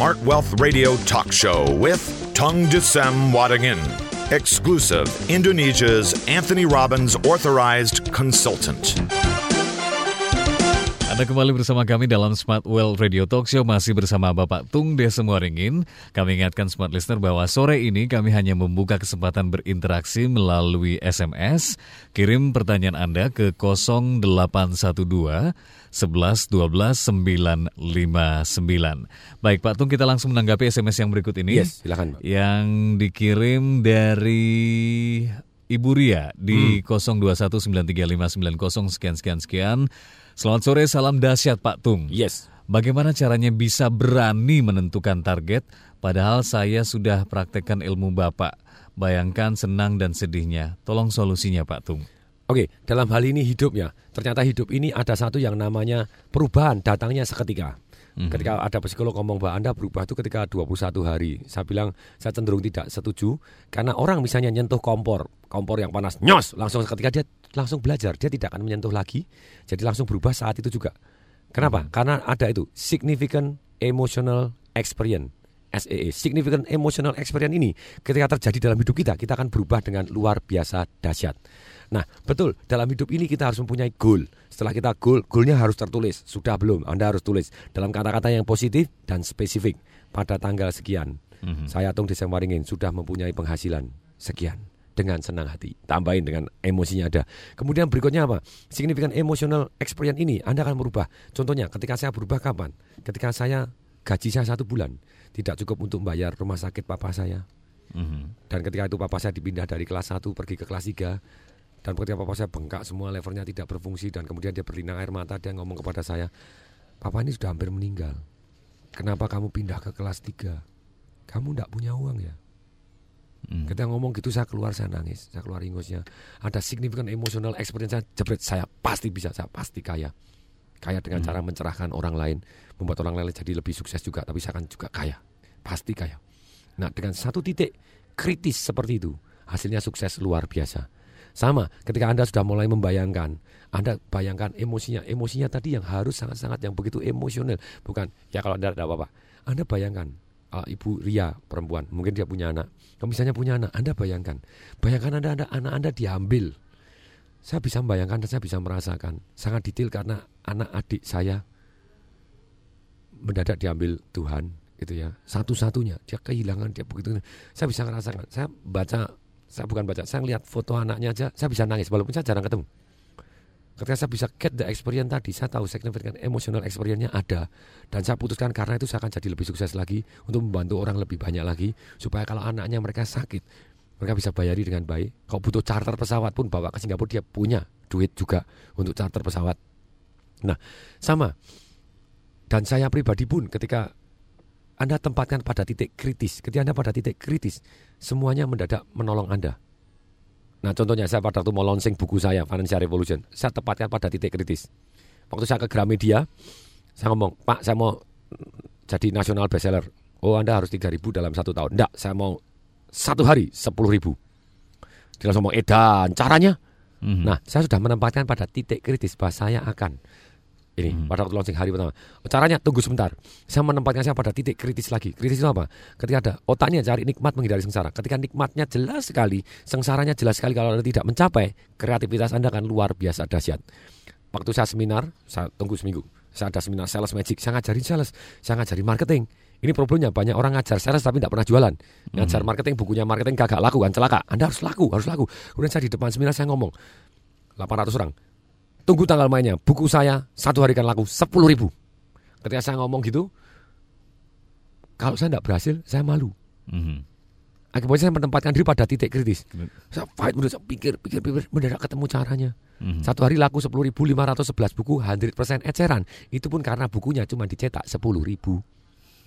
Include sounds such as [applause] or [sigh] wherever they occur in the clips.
Smart Wealth Radio Talk Show with Tung Desem Wadingin, exclusive Indonesia's Anthony Robbins Authorized Consultant. Anda kembali bersama kami dalam Smart Well Radio Talk Show masih bersama Bapak Tung Desemoringin. Kami ingatkan smart listener bahwa sore ini kami hanya membuka kesempatan berinteraksi melalui SMS. Kirim pertanyaan Anda ke 0812 11 12 959. Baik Pak Tung kita langsung menanggapi SMS yang berikut ini. Yes, silakan Pak. Yang dikirim dari Ibu Ria di hmm. 02193590 sekian sekian sekian. Selamat sore, salam dahsyat Pak Tung. Yes. Bagaimana caranya bisa berani menentukan target padahal saya sudah praktekkan ilmu Bapak. Bayangkan senang dan sedihnya. Tolong solusinya Pak Tung. Oke, dalam hal ini hidup ya. Ternyata hidup ini ada satu yang namanya perubahan datangnya seketika. Mm-hmm. Ketika ada psikolog ngomong bahwa Anda berubah itu ketika 21 hari. Saya bilang saya cenderung tidak setuju karena orang misalnya nyentuh kompor, kompor yang panas, nyos, langsung ketika dia langsung belajar, dia tidak akan menyentuh lagi. Jadi langsung berubah saat itu juga. Kenapa? Hmm. Karena ada itu significant emotional experience. SEE, significant emotional experience ini ketika terjadi dalam hidup kita, kita akan berubah dengan luar biasa dahsyat. Nah, betul, dalam hidup ini kita harus mempunyai goal. Setelah kita goal, goalnya harus tertulis. Sudah belum? Anda harus tulis dalam kata-kata yang positif dan spesifik. Pada tanggal sekian, mm-hmm. saya Tung Desember ingin sudah mempunyai penghasilan sekian dengan senang hati. Tambahin dengan emosinya ada. Kemudian berikutnya apa? Signifikan emotional experience ini Anda akan merubah. Contohnya ketika saya berubah kapan? Ketika saya gaji saya satu bulan tidak cukup untuk bayar rumah sakit papa saya. Mm-hmm. Dan ketika itu papa saya dipindah dari kelas 1 pergi ke kelas 3 dan ketika papa saya bengkak semua levernya tidak berfungsi dan kemudian dia berlinang air mata dia ngomong kepada saya, "Papa ini sudah hampir meninggal. Kenapa kamu pindah ke kelas 3? Kamu tidak punya uang ya?" Hmm. Ketika ngomong gitu saya keluar saya nangis, saya keluar ingusnya. Ada signifikan emosional experience saya jebret saya pasti bisa, saya pasti kaya. Kaya dengan hmm. cara mencerahkan orang lain, membuat orang lain jadi lebih sukses juga, tapi saya akan juga kaya. Pasti kaya. Nah, dengan satu titik kritis seperti itu, hasilnya sukses luar biasa. Sama, ketika Anda sudah mulai membayangkan, Anda bayangkan emosinya, emosinya tadi yang harus sangat-sangat yang begitu emosional, bukan ya kalau Anda tidak apa-apa. Anda bayangkan uh, Ibu Ria perempuan, mungkin dia punya anak. Kalau misalnya punya anak, Anda bayangkan, bayangkan Anda, anda anak Anda diambil. Saya bisa membayangkan saya bisa merasakan. Sangat detail karena anak adik saya mendadak diambil Tuhan gitu ya. Satu-satunya. Dia kehilangan dia begitu. Saya bisa merasakan saya baca saya bukan baca saya lihat foto anaknya aja saya bisa nangis. Walaupun saya jarang ketemu Ketika saya bisa get the experience tadi, saya tahu significant emotional experience-nya ada. Dan saya putuskan karena itu saya akan jadi lebih sukses lagi untuk membantu orang lebih banyak lagi. Supaya kalau anaknya mereka sakit, mereka bisa bayari dengan baik. Kalau butuh charter pesawat pun bawa ke Singapura, dia punya duit juga untuk charter pesawat. Nah, sama. Dan saya pribadi pun ketika Anda tempatkan pada titik kritis, ketika Anda pada titik kritis, semuanya mendadak menolong Anda Nah contohnya saya pada waktu mau launching buku saya Financial Revolution, saya tepatkan pada titik kritis. Waktu saya ke Gramedia, saya ngomong, Pak saya mau jadi nasional bestseller. Oh Anda harus 3 ribu dalam satu tahun. Enggak, saya mau satu hari 10 ribu. Dia langsung ngomong, edan, caranya? Mm -hmm. Nah saya sudah menempatkan pada titik kritis bahwa saya akan ini hmm. pada waktu launching hari pertama. Caranya tunggu sebentar. Saya menempatkan saya pada titik kritis lagi. Kritis itu apa? Ketika ada otaknya cari nikmat menghindari sengsara. Ketika nikmatnya jelas sekali, sengsaranya jelas sekali kalau Anda tidak mencapai, kreativitas Anda akan luar biasa dahsyat. Waktu saya seminar, saya tunggu seminggu. Saya ada seminar sales magic, saya ngajarin sales, saya ngajarin marketing. Ini problemnya banyak orang ngajar sales tapi tidak pernah jualan. Ngajar hmm. marketing, bukunya marketing kagak laku kan celaka. Anda harus laku, harus laku. Kemudian saya di depan seminar saya ngomong 800 orang Tunggu tanggal mainnya. Buku saya satu hari kan laku 10 ribu. Ketika saya ngomong gitu, kalau saya tidak berhasil, saya malu. Mm-hmm. Akibatnya saya menempatkan diri pada titik kritis. Saya fight, saya pikir, pikir, pikir, mendadak ketemu caranya. Mm-hmm. Satu hari laku 10.511 buku, 100% eceran. Itu pun karena bukunya cuma dicetak 10 ribu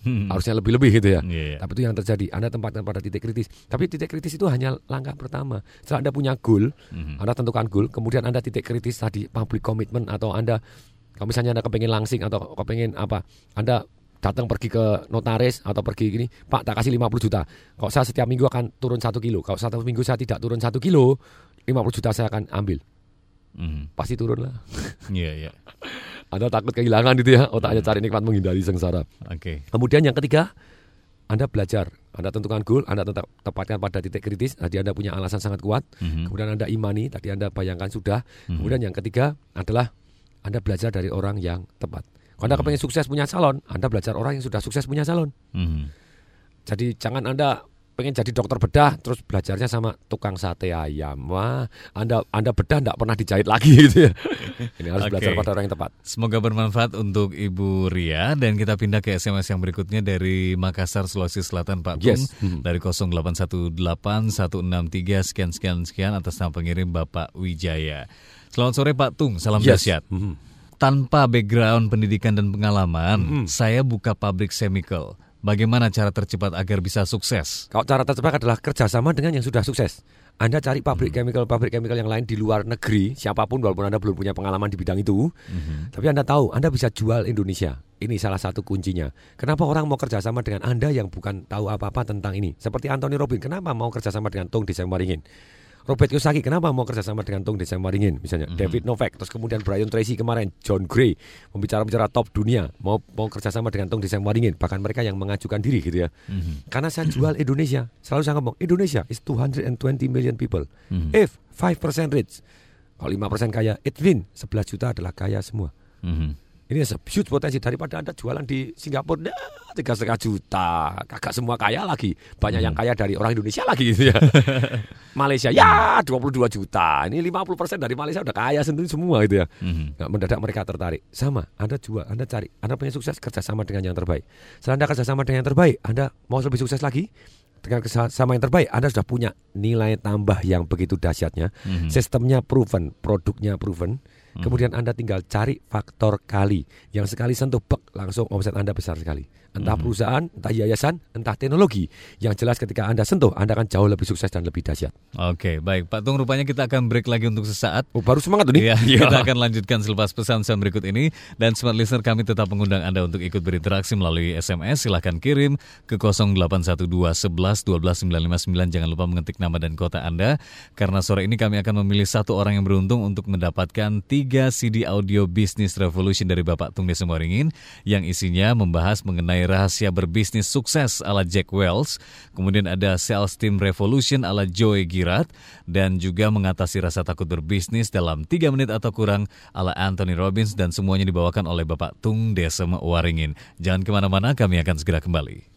hmm. harusnya lebih-lebih gitu ya. Yeah. Tapi itu yang terjadi. Anda tempatkan pada titik kritis. Tapi titik kritis itu hanya langkah pertama. Setelah Anda punya goal, hmm. Anda tentukan goal, kemudian Anda titik kritis tadi public commitment atau Anda kalau misalnya Anda kepengen langsing atau kepengen apa, Anda datang pergi ke notaris atau pergi gini, Pak tak kasih 50 juta. Kalau saya setiap minggu akan turun satu kilo. Kalau satu minggu saya tidak turun satu kilo, 50 juta saya akan ambil. Mm. Pasti turun lah. Iya, yeah, iya. Yeah. Anda takut kehilangan itu ya, otaknya cari nikmat menghindari sengsara. Oke. Kemudian yang ketiga, Anda belajar. Anda tentukan goal, Anda tetap tepatkan pada titik kritis. Tadi Anda punya alasan sangat kuat. Mhm. Kemudian Anda imani, tadi Anda bayangkan sudah. Mhm. Kemudian yang ketiga adalah Anda belajar dari orang yang tepat. Kalau Anda kepengen sukses punya calon, Anda belajar orang yang sudah sukses punya calon. Mhm. Jadi jangan Anda pengen jadi dokter bedah terus belajarnya sama tukang sate ayam. Wah, Anda Anda bedah tidak pernah dijahit lagi [laughs] gitu ya. Ini harus Oke. belajar pada orang yang tepat. Semoga bermanfaat untuk Ibu Ria dan kita pindah ke SMS yang berikutnya dari Makassar Sulawesi Selatan Pak Tung Yes. Hmm. dari 0818 sekian sekian sekian atas nama pengirim Bapak Wijaya. Selamat sore Pak Tung, salam Yes. dahsyat. Mhm. Tanpa background pendidikan dan pengalaman, Hmm. saya buka pabrik chemical. Bagaimana cara tercepat agar bisa sukses? Kalau cara tercepat adalah kerjasama dengan yang sudah sukses. Anda cari pabrik chemical, pabrik chemical yang lain di luar negeri, siapa pun walaupun Anda belum punya pengalaman di bidang itu, tapi Anda tahu Anda bisa jual Indonesia. Ini salah satu kuncinya. Kenapa orang mau kerjasama dengan Anda yang bukan tahu apa-apa tentang ini? Seperti Anthony Robin, kenapa mau kerjasama dengan Tung Desain Waringin? Robert Kiyosaki, kenapa mau kerjasama dengan Tung Desain Waringin? Misalnya David Novak, terus kemudian Brian Tracy kemarin, John Gray, pembicara-pembicara top dunia, mau mau kerjasama dengan Tung Desain Waringin, bahkan mereka yang mengajukan diri gitu ya. Karena saya jual Indonesia, selalu saya ngomong Indonesia is 220 million people. If 5% rich, kalau 5% kaya, it win 11 juta adalah kaya semua. Mhm. Ini huge potensi daripada anda jualan di Singapura nah, tiga setengah juta, kagak semua kaya lagi, banyak yang kaya dari orang Indonesia lagi gitu ya. [laughs] Malaysia ya 22 juta, ini 50% dari Malaysia udah kaya sendiri semua gitu ya. Mhm. Nggak mendadak mereka tertarik. Sama, Anda jual, Anda cari, Anda pengen sukses kerjasama dengan yang terbaik. Setelah Anda kerjasama dengan yang terbaik, Anda mau lebih sukses lagi dengan kerjasama yang terbaik, Anda sudah punya nilai tambah yang begitu dahsyatnya. Mhm. Sistemnya proven, produknya proven. Kemudian Anda tinggal cari faktor kali. Yang sekali sentuh bek, langsung omset Anda besar sekali. Entah perusahaan, entah yayasan, entah teknologi. Yang jelas ketika Anda sentuh, Anda akan jauh lebih sukses dan lebih dahsyat. Oke, baik Pak Tung, rupanya kita akan break lagi untuk sesaat. Oh, baru semangat tuh nih. Iya, kita akan lanjutkan selepas pesan-pesan berikut ini dan smart listener kami tetap mengundang Anda untuk ikut berinteraksi melalui SMS. Silahkan kirim ke 0812 11 12 959. Jangan lupa mengetik nama dan kota Anda karena sore ini kami akan memilih satu orang yang beruntung untuk mendapatkan tiga CD audio Business Revolution dari Bapak Tung Desa Moringin yang isinya membahas mengenai rahasia berbisnis sukses ala Jack Wells, kemudian ada Sales Team Revolution ala Joey Girat, dan juga mengatasi rasa takut berbisnis dalam 3 menit atau kurang ala Anthony Robbins dan semuanya dibawakan oleh Bapak Tung Desem Waringin. Jangan ke mana-mana, kami akan segera kembali.